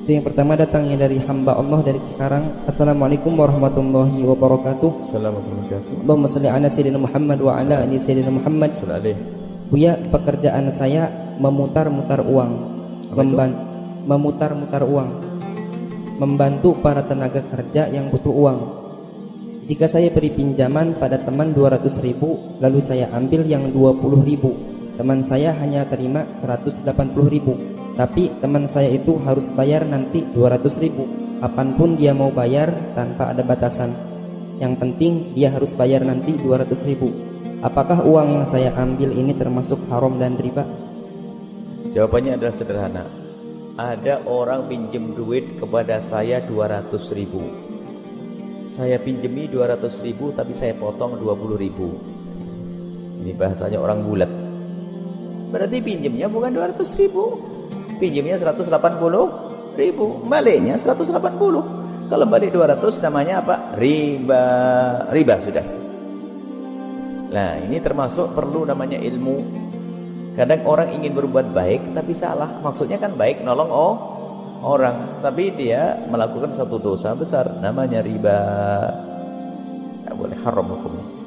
Itu yang pertama datangnya dari hamba Allah dari Cikarang. Assalamualaikum warahmatullahi wabarakatuh. Assalamualaikum warahmatullahi wabarakatuh. Allahumma salli ala sayyidina Muhammad wa ala ali sayyidina Muhammad. Salih. Buya, pekerjaan saya memutar-mutar uang. Memban memutar-mutar uang. Membantu para tenaga kerja yang butuh uang. Jika saya beri pinjaman pada teman 200 ribu, lalu saya ambil yang 20 ribu. Teman saya hanya terima 180 ribu. Tapi teman saya itu harus bayar nanti 200 ribu. Kapan pun dia mau bayar tanpa ada batasan. Yang penting dia harus bayar nanti 200 ribu. Apakah uang yang saya ambil ini termasuk haram dan riba? Jawabannya adalah sederhana. Ada orang pinjem duit kepada saya 200 ribu. Saya pinjemi 200 ribu tapi saya potong 20 ribu. Ini bahasanya orang bulat. Berarti pinjemnya bukan 200 ribu. Pinjemnya 180 ribu. Baliknya 180. Kalau balik 200 namanya apa? Riba. Riba sudah. Nah ini termasuk perlu namanya ilmu Kadang orang ingin berbuat baik tapi salah. Maksudnya kan baik nolong oh orang, tapi dia melakukan satu dosa besar namanya riba. Tidak boleh haram hukumnya.